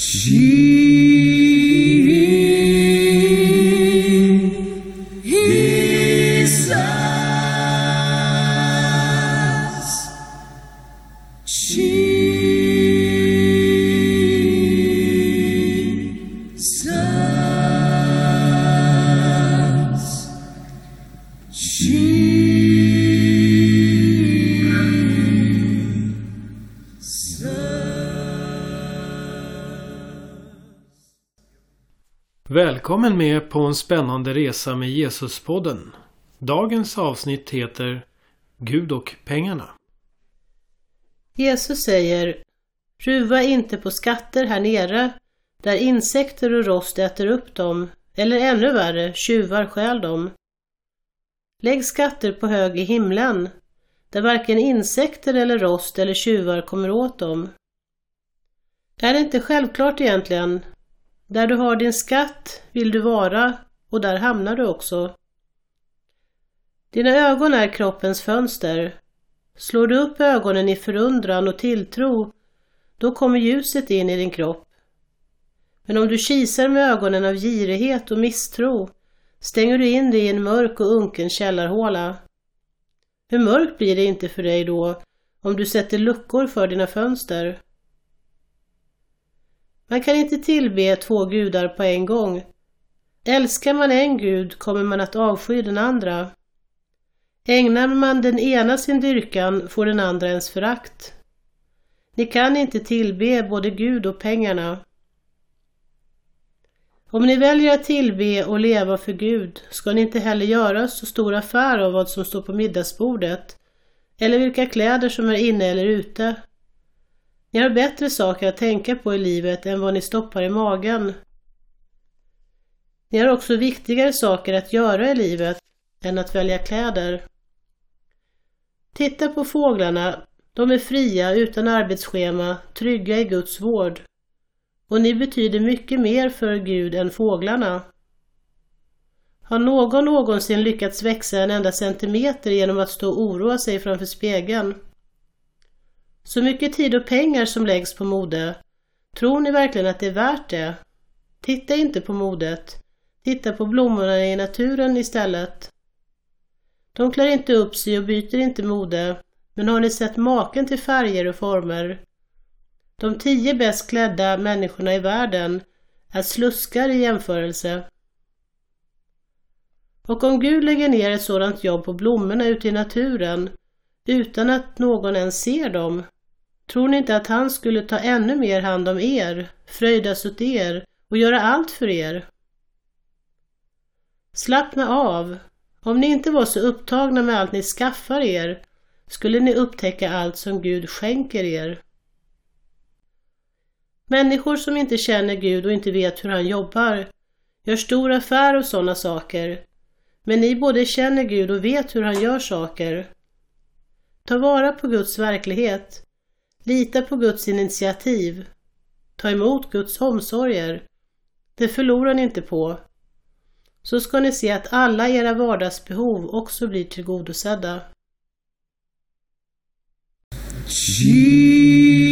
Sim. Välkommen med på en spännande resa med Jesuspodden. Dagens avsnitt heter Gud och pengarna. Jesus säger Ruva inte på skatter här nere där insekter och rost äter upp dem eller ännu värre, tjuvar stjäl dem. Lägg skatter på hög i himlen där varken insekter eller rost eller tjuvar kommer åt dem. Är det inte självklart egentligen där du har din skatt vill du vara och där hamnar du också. Dina ögon är kroppens fönster. Slår du upp ögonen i förundran och tilltro, då kommer ljuset in i din kropp. Men om du kisar med ögonen av girighet och misstro, stänger du in dig i en mörk och unken källarhåla. Hur mörkt blir det inte för dig då, om du sätter luckor för dina fönster? Man kan inte tillbe två gudar på en gång. Älskar man en gud kommer man att avsky den andra. Ägnar man den ena sin dyrkan får den andra ens förakt. Ni kan inte tillbe både Gud och pengarna. Om ni väljer att tillbe och leva för Gud ska ni inte heller göra så stor affär av vad som står på middagsbordet eller vilka kläder som är inne eller ute. Ni har bättre saker att tänka på i livet än vad ni stoppar i magen. Ni har också viktigare saker att göra i livet än att välja kläder. Titta på fåglarna. De är fria, utan arbetsschema, trygga i Guds vård. Och ni betyder mycket mer för Gud än fåglarna. Har någon någonsin lyckats växa en enda centimeter genom att stå och oroa sig framför spegeln? Så mycket tid och pengar som läggs på mode. Tror ni verkligen att det är värt det? Titta inte på modet. Titta på blommorna i naturen istället. De klär inte upp sig och byter inte mode. Men har ni sett maken till färger och former? De tio bäst klädda människorna i världen är sluskar i jämförelse. Och om Gud lägger ner ett sådant jobb på blommorna ute i naturen utan att någon ens ser dem, Tror ni inte att han skulle ta ännu mer hand om er, fröjdas åt er och göra allt för er? Slappna av. Om ni inte var så upptagna med allt ni skaffar er skulle ni upptäcka allt som Gud skänker er. Människor som inte känner Gud och inte vet hur han jobbar gör stor affär av sådana saker. Men ni både känner Gud och vet hur han gör saker. Ta vara på Guds verklighet Lita på Guds initiativ. Ta emot Guds omsorger. Det förlorar ni inte på. Så ska ni se att alla era vardagsbehov också blir tillgodosedda. Jesus.